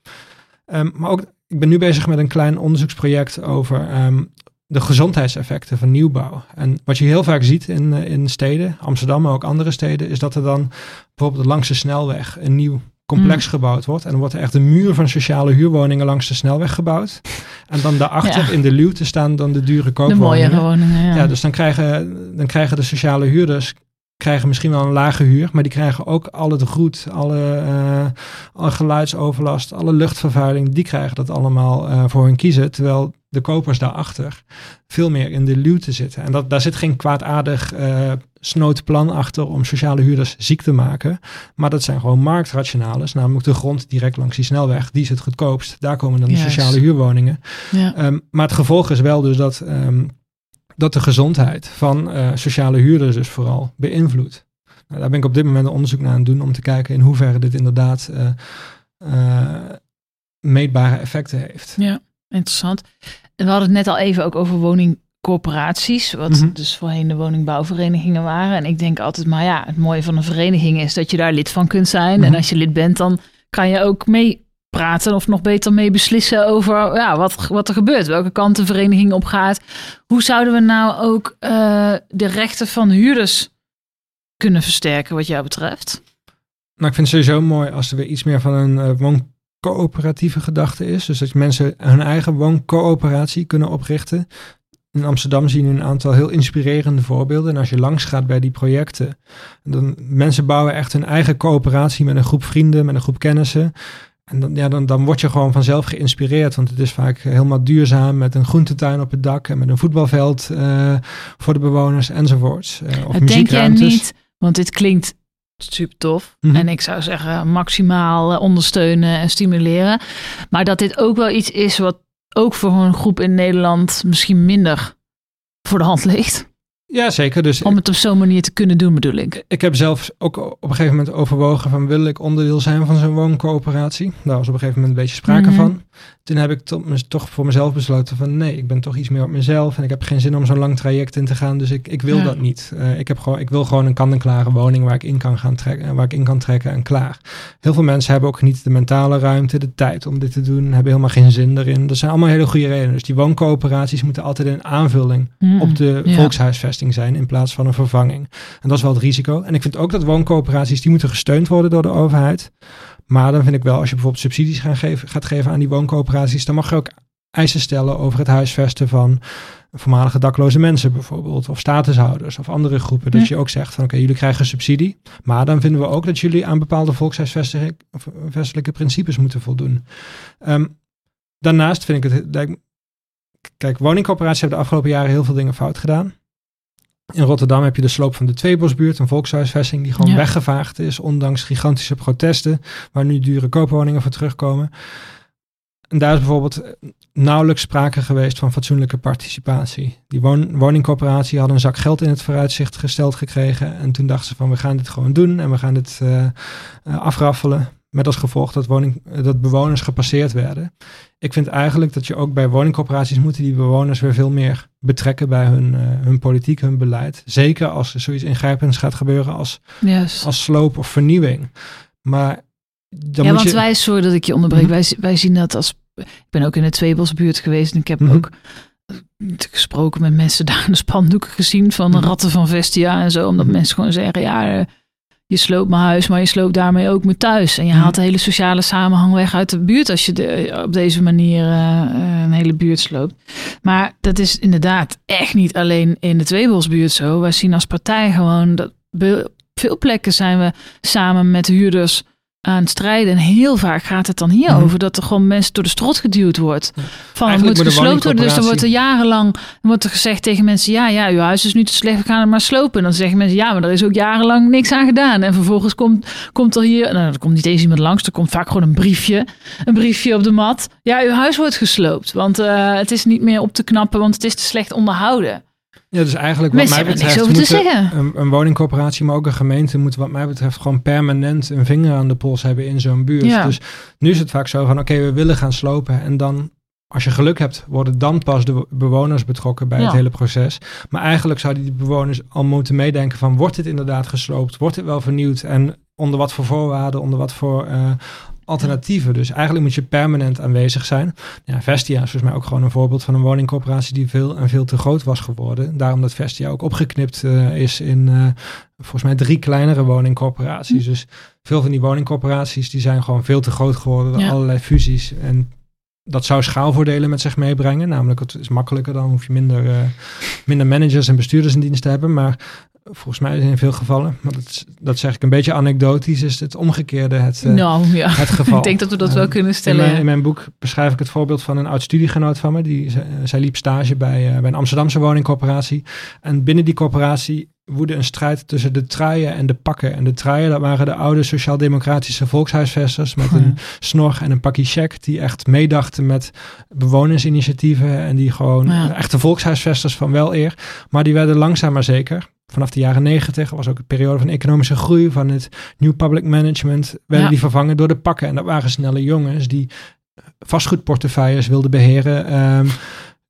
A: Um, maar ook, ik ben nu bezig met een klein onderzoeksproject over um, de gezondheidseffecten van nieuwbouw. En wat je heel vaak ziet in, in steden, Amsterdam, maar ook andere steden, is dat er dan bijvoorbeeld langs de snelweg een nieuw complex mm. gebouwd wordt. En dan wordt er echt een muur van sociale huurwoningen langs de snelweg gebouwd. En dan daarachter ja. in de luwte staan dan de dure koopwoningen.
B: De mooie woningen, ja.
A: ja. dus dan krijgen, dan krijgen de sociale huurders krijgen misschien wel een lage huur, maar die krijgen ook al het roet, alle, uh, alle geluidsoverlast, alle luchtvervuiling, die krijgen dat allemaal uh, voor hun kiezen. Terwijl de kopers daarachter veel meer in de luwte zitten. En dat, daar zit geen kwaadaardig uh, snoot plan achter om sociale huurders ziek te maken. Maar dat zijn gewoon marktrationales. Namelijk de grond direct langs die snelweg. Die is het goedkoopst. Daar komen dan de
B: Juist.
A: sociale huurwoningen.
B: Ja.
A: Um, maar het gevolg is wel dus dat, um, dat de gezondheid van uh, sociale huurders dus vooral beïnvloedt. Nou, daar ben ik op dit moment een onderzoek naar aan het doen. Om te kijken in hoeverre dit inderdaad uh, meetbare effecten heeft.
B: Ja, interessant. En we hadden het net al even ook over woning corporaties, wat mm -hmm. dus voorheen de woningbouwverenigingen waren. En ik denk altijd, maar ja, het mooie van een vereniging is dat je daar lid van kunt zijn. Mm -hmm. En als je lid bent, dan kan je ook mee praten of nog beter mee beslissen over ja, wat, wat er gebeurt, welke kant de vereniging op gaat. Hoe zouden we nou ook uh, de rechten van huurders kunnen versterken wat jou betreft?
A: Nou, ik vind het sowieso mooi als er weer iets meer van een uh, wooncoöperatieve gedachte is. Dus dat mensen hun eigen wooncoöperatie kunnen oprichten. In Amsterdam zien we een aantal heel inspirerende voorbeelden. En als je langs gaat bij die projecten, dan mensen bouwen echt hun eigen coöperatie met een groep vrienden, met een groep kennissen. En dan, ja, dan, dan word je gewoon vanzelf geïnspireerd. Want het is vaak helemaal duurzaam met een groentetuin op het dak en met een voetbalveld uh, voor de bewoners enzovoorts. Uh, of
B: Denk jij niet, want dit klinkt super tof. Mm -hmm. En ik zou zeggen maximaal ondersteunen en stimuleren. Maar dat dit ook wel iets is wat ook voor een groep in Nederland misschien minder voor de hand ligt.
A: Ja, zeker. Dus
B: Om het op zo'n manier te kunnen doen, bedoel ik.
A: Ik heb zelf ook op een gegeven moment overwogen van wil ik onderdeel zijn van zo'n wooncoöperatie. Daar was op een gegeven moment een beetje sprake mm -hmm. van. Toen heb ik to toch voor mezelf besloten van nee, ik ben toch iets meer op mezelf en ik heb geen zin om zo'n lang traject in te gaan, dus ik, ik wil ja. dat niet. Uh, ik, heb gewoon, ik wil gewoon een kant-en-klare woning waar ik in kan gaan trekken, waar ik in kan trekken en klaar. Heel veel mensen hebben ook niet de mentale ruimte, de tijd om dit te doen, hebben helemaal geen zin erin. Dat zijn allemaal hele goede redenen. Dus die wooncoöperaties moeten altijd een aanvulling mm, op de ja. volkshuisvesting zijn in plaats van een vervanging. En dat is wel het risico. En ik vind ook dat wooncoöperaties, die moeten gesteund worden door de overheid. Maar dan vind ik wel, als je bijvoorbeeld subsidies gaan geven, gaat geven aan die wooncoöperaties, dan mag je ook eisen stellen over het huisvesten van voormalige dakloze mensen bijvoorbeeld, of statushouders of andere groepen. Dat ja. je ook zegt van oké, okay, jullie krijgen subsidie, maar dan vinden we ook dat jullie aan bepaalde volkshuisvestelijke principes moeten voldoen. Um, daarnaast vind ik het, kijk, woningcoöperaties hebben de afgelopen jaren heel veel dingen fout gedaan. In Rotterdam heb je de sloop van de Tweebosbuurt, een volkshuisvesting die gewoon ja. weggevaagd is, ondanks gigantische protesten, waar nu dure koopwoningen voor terugkomen. En daar is bijvoorbeeld nauwelijks sprake geweest van fatsoenlijke participatie. Die won woningcorporatie had een zak geld in het vooruitzicht gesteld gekregen. En toen dachten ze van we gaan dit gewoon doen en we gaan dit uh, uh, afraffelen. Met als gevolg dat, woning, dat bewoners gepasseerd werden. Ik vind eigenlijk dat je ook bij woningcorporaties moeten die bewoners weer veel meer betrekken bij hun, uh, hun politiek, hun beleid. Zeker als er zoiets ingrijpends gaat gebeuren als,
B: yes.
A: als sloop of vernieuwing. Maar dan
B: ja,
A: moet
B: want
A: je...
B: wij, sorry dat ik je onderbreek, mm -hmm. wij, wij zien dat als... Ik ben ook in de Tweebosbuurt geweest en ik heb mm -hmm. ook gesproken met mensen daar in de spandoeken gezien van de ratten van Vestia en zo. Omdat mm -hmm. mensen gewoon zeggen, ja, je sloopt mijn huis, maar je sloopt daarmee ook mijn thuis. En je
A: Mhm.
B: haalt de hele sociale samenhang weg uit de buurt als je de, op deze manier eh, eh, een hele buurt sloopt. Maar dat is inderdaad echt niet alleen in de Tweebosbuurt zo. Wij zien als partij gewoon dat veel plekken zijn we samen met huurders aan strijden. En heel vaak gaat het dan hier
A: Mhm.
B: over dat er gewoon mensen door de strot geduwd wordt. Van het moet gesloopt worden. Dus dan wordt er jarenlang dan wordt er gezegd tegen mensen: ja, ja, uw huis is nu te slecht, we gaan het maar slopen. En dan zeggen mensen: ja, maar er is ook jarenlang niks aan gedaan. En vervolgens komt, komt er hier, nou, er komt niet eens iemand langs, er komt vaak gewoon een briefje, een briefje op de mat. Ja, uw huis wordt gesloopt, want eh, het is niet meer op te knappen, want het is te slecht onderhouden.
A: Ja, dus eigenlijk wat
B: Mensen
A: mij betreft moeten
B: zeggen.
A: Een, een woningcorporatie, maar ook een gemeente moeten wat mij betreft gewoon permanent een vinger aan de pols hebben in zo'n buurt.
B: Ja.
A: Dus nu is het vaak zo van oké, we willen gaan slopen en dan als je geluk hebt, worden dan pas de bewoners betrokken bij
B: Ja.
A: het hele proces. Maar eigenlijk zouden die bewoners al moeten meedenken van wordt dit inderdaad gesloopt? Wordt dit wel vernieuwd? En onder wat voor voorwaarden, onder wat voor eh, alternatieven? Dus eigenlijk moet je permanent aanwezig zijn. Ja, Vestia is volgens mij ook gewoon een voorbeeld van een woningcorporatie die veel en veel te groot was geworden. Daarom dat Vestia ook opgeknipt eh, is in eh, volgens mij drie kleinere woningcorporaties.
B: Hm.
A: Dus veel van die woningcorporaties die zijn gewoon veel te groot geworden door
B: Ja.
A: allerlei fusies. En dat zou schaalvoordelen met zich meebrengen. Namelijk, het is makkelijker, dan hoef je minder, eh, minder managers en bestuurders in dienst te hebben. Maar volgens mij in veel gevallen, maar dat, is- dat zeg ik een beetje anekdotisch, is het omgekeerde het, eh,
B: nou ja,
A: het geval.
B: ik denk dat we dat wel
A: Ehm,
B: kunnen
A: in
B: stellen.
A: mijn, in mijn boek beschrijf ik het voorbeeld van een oud studiegenoot van me. Die, zij liep stage bij, eh, bij een Amsterdamse woningcorporatie. En binnen die corporatie woedde een strijd tussen de truien en de pakken. En de truien, dat waren de oude sociaal-democratische volkshuisvesters met een snor en een pakje check. Die echt meedachten met bewonersinitiatieven. En die gewoon
B: Ja.
A: eh, echte volkshuisvesters van wel eer. Maar die werden langzaam maar zeker. Vanaf de jaren negentig was ook een periode van economische groei. Van het New Public Management werden
B: Ja.
A: die vervangen door de pakken. En dat waren snelle jongens die vastgoedportefeuilles wilden beheren. ehm,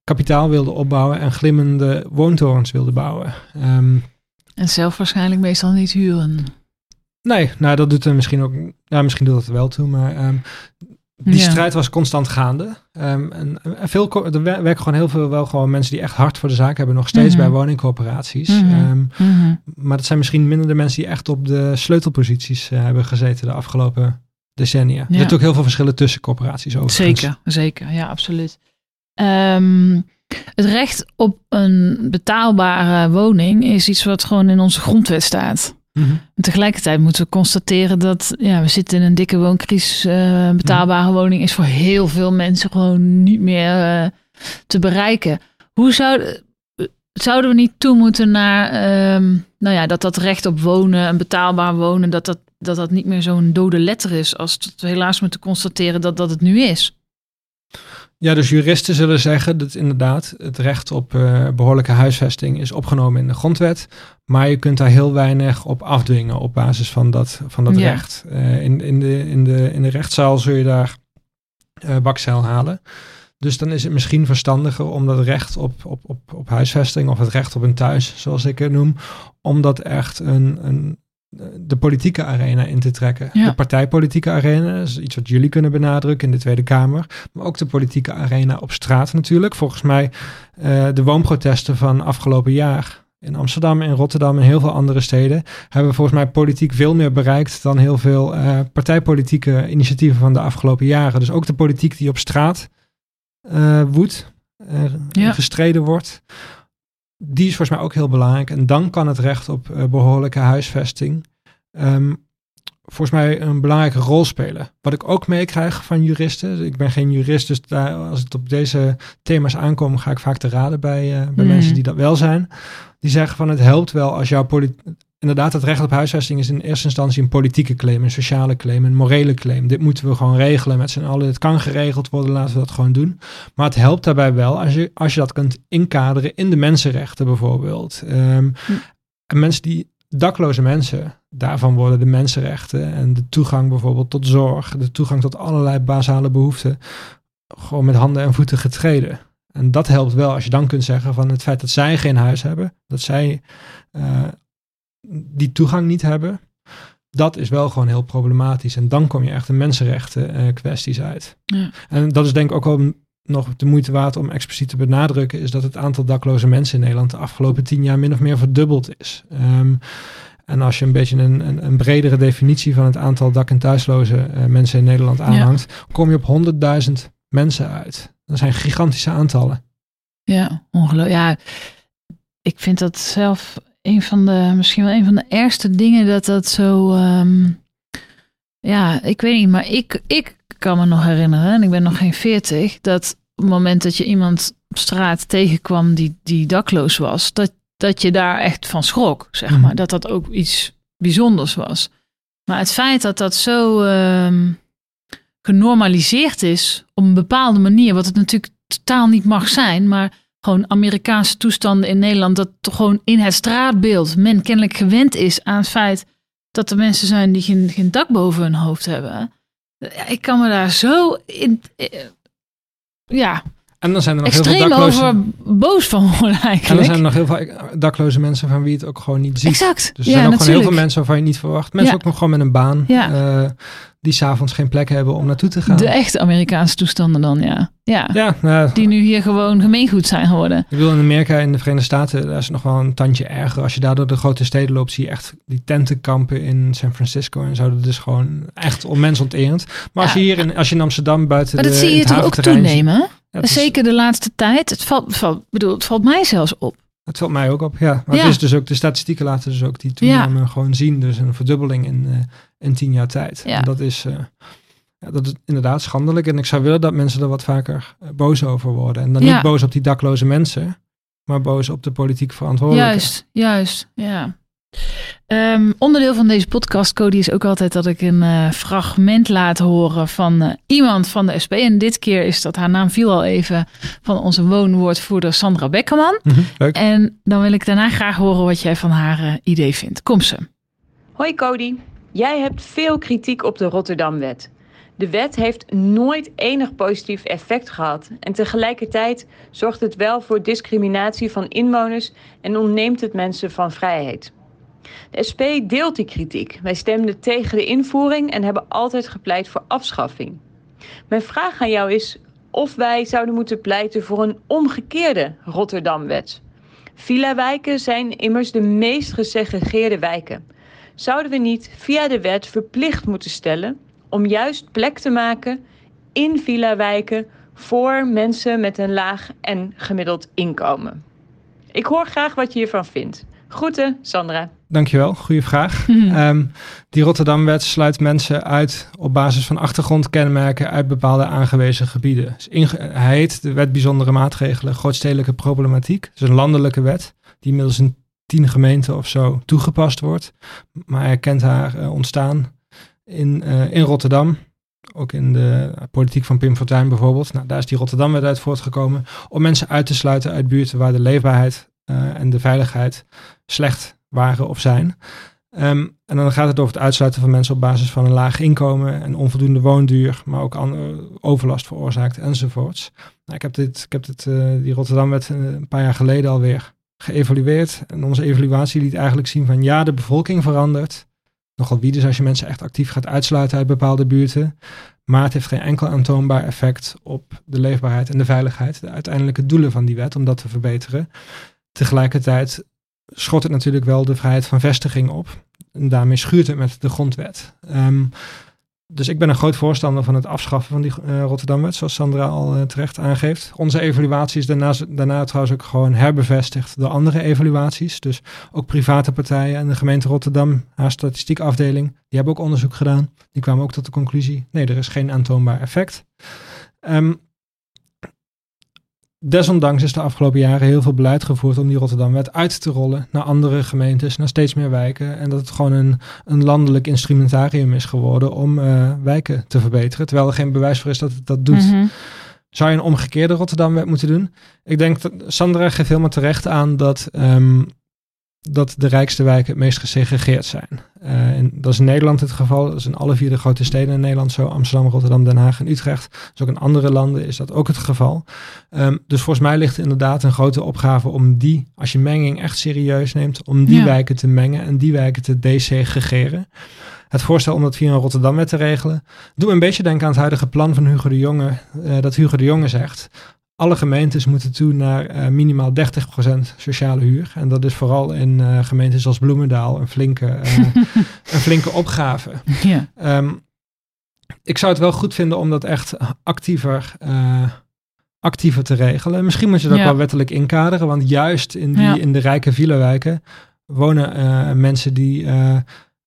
A: kapitaal wilden opbouwen en glimmende woontorens wilden bouwen. Ehm,
B: En zelf waarschijnlijk meestal niet huren.
A: Nee, nou dat doet er misschien ook. Ja, misschien doet dat er wel toe, maar ehm, die
B: Ja.
A: strijd was constant gaande. Ehm, en, en veel, er wer- werken gewoon heel veel wel gewoon mensen die echt hard voor de zaak hebben, nog steeds
B: Mhm.
A: bij woningcorporaties.
B: Mhm.
A: Ehm,
B: Mhm.
A: maar dat zijn misschien minder de mensen die echt op de sleutelposities eh, hebben gezeten de afgelopen decennia. Er zitten ook heel veel verschillen tussen corporaties overigens.
B: Zeker, zeker. Ja, absoluut. Ehm, het recht op een betaalbare woning is iets wat gewoon in onze grondwet staat. En tegelijkertijd moeten we constateren dat ja, we zitten in een dikke wooncrisis. Eh, een betaalbare woning is voor heel veel mensen gewoon niet meer eh, te bereiken. Hoe zou, zouden we niet toe moeten naar ehm, nou ja, dat dat recht op wonen, een betaalbaar wonen, dat dat, dat, dat niet meer zo'n dode letter is als we helaas moeten constateren dat dat het nu is?
A: Ja, dus juristen zullen zeggen dat inderdaad het recht op eh, behoorlijke huisvesting is opgenomen in de grondwet. Maar je kunt daar heel weinig op afdwingen op basis van dat, van dat
B: Ja.
A: recht. Eh, in, in, de, in, de, in de rechtszaal zul je daar eh bakzeil halen. Dus dan is het misschien verstandiger om dat recht op, op, op, op huisvesting of het recht op een thuis, zoals ik het noem, om dat echt een, een, de politieke arena in te trekken.
B: Ja.
A: De partijpolitieke arena is iets wat jullie kunnen benadrukken in de Tweede Kamer. Maar ook de politieke arena op straat natuurlijk. Volgens mij eh, de woonprotesten van afgelopen jaar in Amsterdam, in Rotterdam en heel veel andere steden hebben volgens mij politiek veel meer bereikt dan heel veel eh, partijpolitieke initiatieven van de afgelopen jaren. Dus ook de politiek die op straat eh woedt,
B: Ja.
A: gestreden wordt, die is volgens mij ook heel belangrijk. En dan kan het recht op eh, behoorlijke huisvesting ehm, volgens mij een belangrijke rol spelen. Wat ik ook meekrijg van juristen, ik ben geen jurist, dus daar, als het op deze thema's aankomt, ga ik vaak te raden bij, eh, bij
B: Mhm.
A: mensen die dat wel zijn. Die zeggen van het helpt wel als jouw politiek. Inderdaad, het recht op huisvesting is in eerste instantie een politieke claim, een sociale claim, een morele claim. Dit moeten we gewoon regelen met z'n allen. Het kan geregeld worden, laten we dat gewoon doen. Maar het helpt daarbij wel als je, als je dat kunt inkaderen in de mensenrechten bijvoorbeeld. Ehm, En mensen die, dakloze mensen, daarvan worden de mensenrechten en de toegang bijvoorbeeld tot zorg, de toegang tot allerlei basale behoeften, gewoon met handen en voeten getreden. En dat helpt wel als je dan kunt zeggen van het feit dat zij geen huis hebben, dat zij eh, die toegang niet hebben, dat is wel gewoon heel problematisch. En dan kom je echt in mensenrechten eh, kwesties uit.
B: Ja.
A: En dat is denk ik ook wel nog de moeite waard om expliciet te benadrukken, is dat het aantal dakloze mensen in Nederland de afgelopen tien jaar min of meer verdubbeld is. Ehm, En als je een beetje een, een, een bredere definitie van het aantal dak- en thuisloze uh, mensen in Nederland aanhangt, kom je op 100.000 mensen uit. Dat zijn gigantische aantallen.
B: Ja, ongelooflijk. Ja, ik vind dat zelf een van de, misschien wel een van de ergste dingen dat dat zo. Um, ja, ik weet niet, maar ik, ik kan me nog herinneren, en ik ben nog geen veertig, dat op het moment dat je iemand op straat tegenkwam die, die dakloos was, dat, dat je daar echt van schrok, zeg mhm. maar. Dat dat ook iets bijzonders was. Maar het feit dat dat zo um, genormaliseerd is op een bepaalde manier, wat het natuurlijk totaal niet mag zijn, maar gewoon Amerikaanse toestanden in Nederland, dat gewoon in het straatbeeld men kennelijk gewend is aan het feit dat er mensen zijn die geen, geen dak boven hun hoofd hebben. Ik kan me daar zo in. Eh, ja.
A: En dan zijn er nog
B: extreem
A: heel veel dakloze...
B: over boos van worden eigenlijk.
A: En dan zijn er nog heel veel dakloze mensen van wie het ook gewoon niet ziet.
B: Exact.
A: Dus er zijn ook gewoon heel veel mensen waarvan je niet verwacht. Mensen ook nog gewoon met een baan. Ja. Uh, die s'avonds geen plek hebben om naartoe te gaan.
B: De echte Amerikaanse toestanden dan, ja. Ja,
A: ja nou,
B: die nu hier gewoon gemeengoed zijn geworden.
A: Ik wil in Amerika, in de Verenigde Staten, daar is het nog wel een tandje erger. Als je daar door de grote steden loopt, zie je echt die tentenkampen in San Francisco en zo. Dat is gewoon echt onmensonterend. Maar als je hier in, als je in Amsterdam buiten
B: maar dat zie je toch ook toenemen? Zeker de laatste tijd. Het valt, valt, bedoel, het valt mij zelfs op.
A: Het valt mij ook op, ja. Maar het is dus ook, de statistieken laten dus ook die toename gewoon zien. Dus een verdubbeling in, uh, in tien jaar tijd. Ja. En dat is, uh, ja, dat is inderdaad schandelijk. En ik zou willen dat mensen er wat vaker uh, boos over worden. En dan niet boos op die dakloze mensen, maar boos op de politiek verantwoordelijke.
B: Juist, juist, ja. Um, onderdeel van deze podcast, Cody, is ook altijd dat ik een uh, fragment laat horen van uh, iemand van de SP. En dit keer is dat, haar naam viel al even, van onze woonwoordvoerder Sandra Bekkerman. Mm -hmm, en dan wil ik daarna graag horen wat jij van haar uh, idee vindt. Kom ze.
C: Hoi Cody, jij hebt veel kritiek op de Rotterdamwet. De wet heeft nooit enig positief effect gehad en tegelijkertijd zorgt het wel voor discriminatie van inwoners en ontneemt het mensen van vrijheid. De SP deelt die kritiek. Wij stemden tegen de invoering en hebben altijd gepleit voor afschaffing. Mijn vraag aan jou is of wij zouden moeten pleiten voor een omgekeerde Rotterdamwet. Villa-wijken zijn immers de meest gesegregeerde wijken. Zouden we niet via de wet verplicht moeten stellen om juist plek te maken in villa-wijken voor mensen met een laag en gemiddeld inkomen? Ik hoor graag wat je hiervan vindt. Groeten, Sandra.
A: Dankjewel, goede vraag. um, die Rotterdamwet sluit mensen uit op basis van achtergrondkenmerken uit bepaalde aangewezen gebieden. Dus hij heet de Wet Bijzondere Maatregelen Grootstedelijke Problematiek. Het is een landelijke wet die inmiddels in tien gemeenten of zo toegepast wordt. Maar hij kent haar uh, ontstaan in, uh, in Rotterdam. Ook in de politiek van Pim Fortuyn bijvoorbeeld. Nou, daar is die Rotterdamwet uit voortgekomen. Om mensen uit te sluiten uit buurten waar de leefbaarheid en de veiligheid slecht waren of zijn. Um, en dan gaat het over het uitsluiten van mensen op basis van een laag inkomen en onvoldoende woonduur, maar ook overlast veroorzaakt enzovoorts. Nou, ik heb, dit, ik heb dit, uh, die Rotterdamwet een paar jaar geleden alweer geëvalueerd. En onze evaluatie liet eigenlijk zien van ja, de bevolking verandert. Nogal wie dus als je mensen echt actief gaat uitsluiten uit bepaalde buurten. Maar het heeft geen enkel aantoonbaar effect op de leefbaarheid en de veiligheid. De uiteindelijke doelen van die wet om dat te verbeteren. Tegelijkertijd schot het natuurlijk wel de vrijheid van vestiging op. En daarmee schuurt het met de grondwet. Um, dus ik ben een groot voorstander van het afschaffen van die uh, Rotterdamwet, zoals Sandra al uh, terecht aangeeft. Onze evaluatie is daarna, daarna trouwens ook gewoon herbevestigd door andere evaluaties. Dus ook private partijen en de gemeente Rotterdam, haar statistiekafdeling, die hebben ook onderzoek gedaan. Die kwamen ook tot de conclusie, nee, er is geen aantoonbaar effect. Um, Desondanks is de afgelopen jaren heel veel beleid gevoerd om die Rotterdamwet uit te rollen naar andere gemeentes, naar steeds meer wijken. En dat het gewoon een, een landelijk instrumentarium is geworden om uh, wijken te verbeteren. Terwijl er geen bewijs voor is dat het dat doet. Mm -hmm. Zou je een omgekeerde Rotterdamwet moeten doen? Ik denk dat Sandra geeft helemaal terecht aan dat um, dat de rijkste wijken het meest gesegregeerd zijn. Uh, en dat is in Nederland het geval. Dat is in alle vier de grote steden in Nederland zo. Amsterdam, Rotterdam, Den Haag en Utrecht. Dus ook in andere landen is dat ook het geval. Um, dus volgens mij ligt inderdaad een grote opgave om die, als je menging echt serieus neemt, om die ja. wijken te mengen en die wijken te desegregeren. Het voorstel om dat via een Rotterdam te regelen, doet me een beetje denken aan het huidige plan van Hugo de Jonge. Uh, dat Hugo de Jonge zegt, alle gemeentes moeten toe naar uh, minimaal 30% sociale huur. En dat is vooral in uh, gemeentes als Bloemendaal een flinke, uh, een flinke opgave.
B: Ja.
A: Um, ik zou het wel goed vinden om dat echt actiever, actiever te regelen. Misschien moet je dat ja. wel wettelijk inkaderen, want juist in, die, ja. in de rijke villa wonen mensen die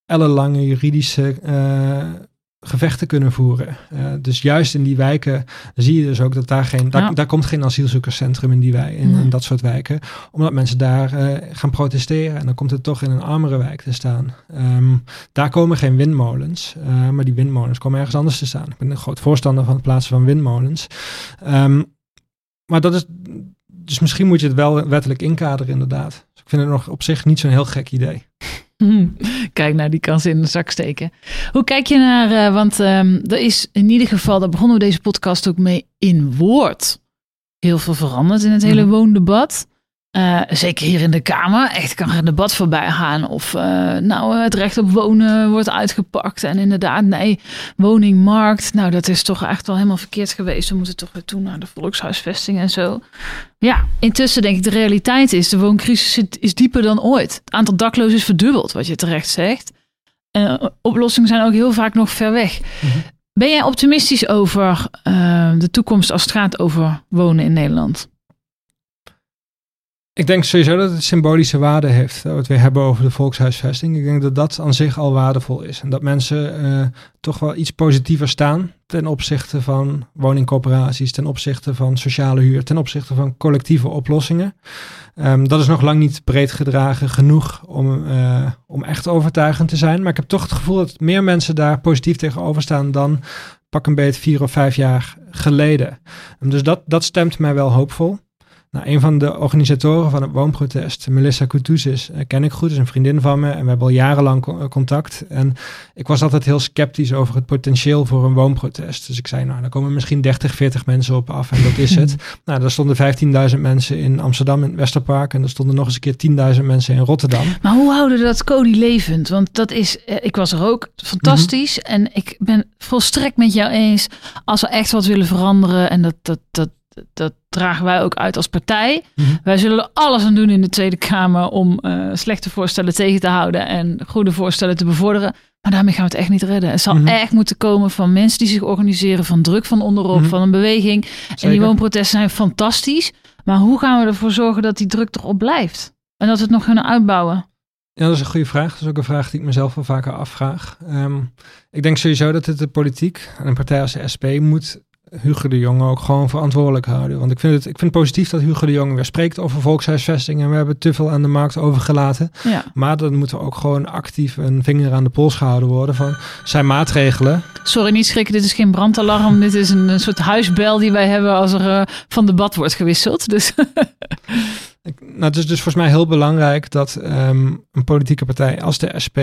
A: ellenlange juridische gevechten kunnen voeren. Uh, dus juist in die wijken zie je dus ook dat daar geen, daar, daar komt geen asielzoekerscentrum in die wijk, in, in, dat soort wijken, omdat mensen daar uh, gaan protesteren en dan komt het toch in een armere wijk te staan. Um, daar komen geen windmolens, uh, maar die windmolens komen ergens anders te staan. Ik ben een groot voorstander van het plaatsen van windmolens. Um, maar dat is, dus misschien moet je het wel wettelijk inkaderen inderdaad. Dus ik vind het nog op zich niet zo'n heel gek idee.
B: Kijk naar die kans in de zak steken. Hoe kijk je naar, uh, want um, er is in ieder geval, daar begonnen we deze podcast ook mee, in woord heel veel veranderd in het hele mm. woondebat. Uh, zeker hier in de Kamer. Echt kan er een debat voorbij gaan. Of uh, nou het recht op wonen wordt uitgepakt. En inderdaad, nee, woningmarkt. Nou, dat is toch echt wel helemaal verkeerd geweest. We moeten toch weer toe naar de volkshuisvesting en zo. Ja, intussen denk ik de realiteit is, de wooncrisis is dieper dan ooit. Het aantal daklozen is verdubbeld, wat je terecht zegt. Uh, oplossingen zijn ook heel vaak nog ver weg. Mm -hmm. Ben jij optimistisch over de toekomst als het gaat over wonen in Nederland?
A: Ik denk sowieso dat het symbolische waarde heeft, wat we hebben over de volkshuisvesting. Ik denk dat dat aan zich al waardevol is. En dat mensen uh, toch wel iets positiever staan ten opzichte van woningcorporaties, ten opzichte van sociale huur, ten opzichte van collectieve oplossingen. Um, dat is nog lang niet breed gedragen genoeg om, uh, om echt overtuigend te zijn. Maar ik heb toch het gevoel dat meer mensen daar positief tegenover staan dan pak een beetje vier of vijf jaar geleden. Dus dat, dat stemt mij wel hoopvol. Nou, een van de organisatoren van het woonprotest, Melissa Koutouzis, uh, ken ik goed, is een vriendin van me en we hebben al jarenlang co contact. En ik was altijd heel sceptisch over het potentieel voor een woonprotest. Dus ik zei, nou, daar komen misschien 30, 40 mensen op af en dat is het. nou, er stonden 15.000 mensen in Amsterdam in het Westerpark en er stonden nog eens een keer 10.000 mensen in Rotterdam.
B: Maar hoe houden we dat Cody levend? Want dat is, eh, ik was er ook, fantastisch. Mm -hmm. En ik ben volstrekt met jou eens, als we echt wat willen veranderen en dat, dat, dat dat dragen wij ook uit als partij. Mm -hmm. Wij zullen er alles aan doen in de Tweede Kamer om uh, slechte voorstellen tegen te houden en goede voorstellen te bevorderen. Maar daarmee gaan we het echt niet redden. Het zal mm -hmm. echt moeten komen van mensen die zich organiseren, van druk van onderop, mm -hmm. van een beweging. Zeker. En die woonprotesten zijn fantastisch. Maar hoe gaan we ervoor zorgen dat die druk erop blijft? En dat we het nog kunnen uitbouwen?
A: Ja, dat is een goede vraag. Dat is ook een vraag die ik mezelf wel vaker afvraag. Um, ik denk sowieso dat het de politiek en een partij als de SP moet Hugo de Jong ook gewoon verantwoordelijk houden. Want ik vind, het, ik vind het positief dat Hugo de Jong weer spreekt over volkshuisvesting. En we hebben te veel aan de markt overgelaten.
B: Ja.
A: Maar dan moet er ook gewoon actief een vinger aan de pols gehouden worden van zijn maatregelen.
B: Sorry, niet schrikken. Dit is geen brandalarm. dit is een, een, soort huisbel die wij hebben als er uh, van debat wordt gewisseld. Dus
A: nou, het is dus volgens mij heel belangrijk dat um, een politieke partij als de SP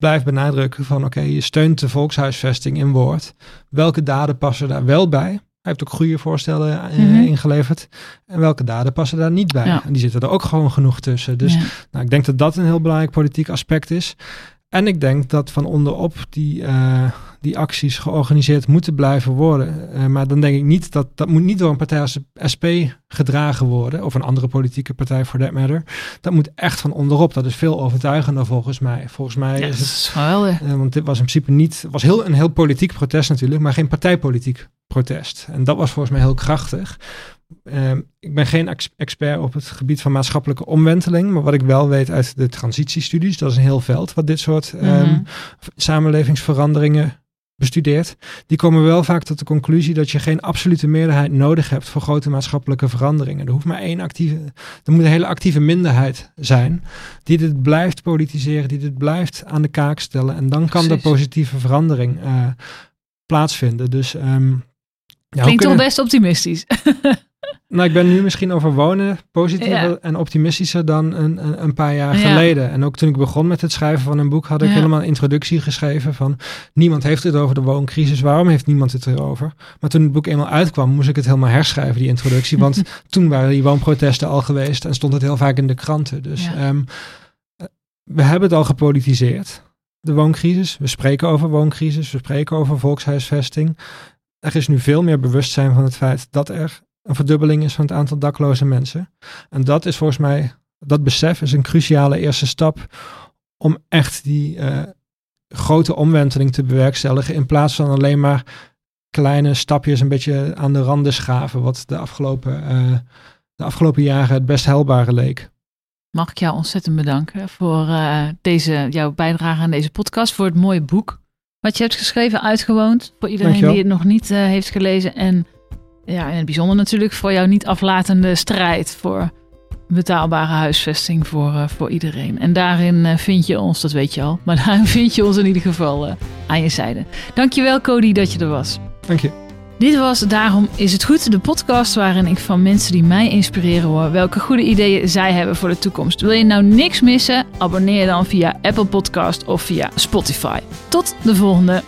A: blijft benadrukken van oké, okay, je steunt de volkshuisvesting in woord. Welke daden passen daar wel bij? Hij heeft ook goede voorstellen mm -hmm. ingeleverd. En welke daden passen daar niet bij?
B: Ja.
A: En die zitten er ook gewoon genoeg tussen. Dus ja. nou, ik denk dat dat een heel belangrijk politiek aspect is. En ik denk dat van onderop die, uh, die acties georganiseerd moeten blijven worden. Uh, maar dan denk ik niet dat dat moet niet door een partij als SP gedragen worden. Of een andere politieke partij for that matter. Dat moet echt van onderop. Dat is veel overtuigender volgens mij. Volgens mij is
B: het.
A: Uh, want dit was in principe niet. was heel, een heel politiek protest natuurlijk. Maar geen partijpolitiek protest. En dat was volgens mij heel krachtig. Uh, ik ben geen ex expert op het gebied van maatschappelijke omwenteling, maar wat ik wel weet uit de transitiestudies, dat is een heel veld wat dit soort mm -hmm. um, samenlevingsveranderingen bestudeert. Die komen wel vaak tot de conclusie dat je geen absolute meerderheid nodig hebt voor grote maatschappelijke veranderingen. Er hoeft maar één actieve, er moet een hele actieve minderheid zijn die dit blijft politiseren, die dit blijft aan de kaak stellen en dan kan Precies. de positieve verandering uh, plaatsvinden. Dus um,
B: ja, Klinkt toch best optimistisch.
A: Nou, ik ben nu misschien over wonen positiever ja. en optimistischer dan een, een, een paar jaar ja. geleden. En ook toen ik begon met het schrijven van een boek, had ik ja. helemaal een introductie geschreven van niemand heeft het over de wooncrisis. Waarom heeft niemand het erover? Maar toen het boek eenmaal uitkwam, moest ik het helemaal herschrijven, die introductie. Want toen waren die woonprotesten al geweest en stond het heel vaak in de kranten. Dus um, we hebben het al gepolitiseerd. De wooncrisis. We spreken over wooncrisis. We spreken over volkshuisvesting. Er is nu veel meer bewustzijn van het feit dat er een verdubbeling is van het aantal dakloze mensen. En dat is volgens mij, dat besef is een cruciale eerste stap om echt die uh, grote omwenteling te bewerkstelligen. In plaats van alleen maar kleine stapjes een beetje aan de randen schaven. Wat de afgelopen, uh, de afgelopen jaren het best helbare leek.
B: Mag ik jou ontzettend bedanken voor uh, deze, jouw bijdrage aan deze podcast. Voor het mooie boek wat je hebt geschreven, uitgewoond. Voor iedereen Dankjewel. die het nog niet heeft gelezen. En ja, in het bijzonder natuurlijk voor jouw niet aflatende strijd voor betaalbare huisvesting voor, uh, voor iedereen. En daarin uh, vind je ons, dat weet je al, maar daarin vind je ons in ieder geval uh, aan je zijde. Dankjewel Cody dat je er was.
A: Dank je.
B: Dit was Daarom is het goed, de podcast waarin ik van mensen die mij inspireren hoor welke goede ideeën zij hebben voor de toekomst. Wil je nou niks missen? Abonneer dan via Apple Podcast of via Spotify. Tot de volgende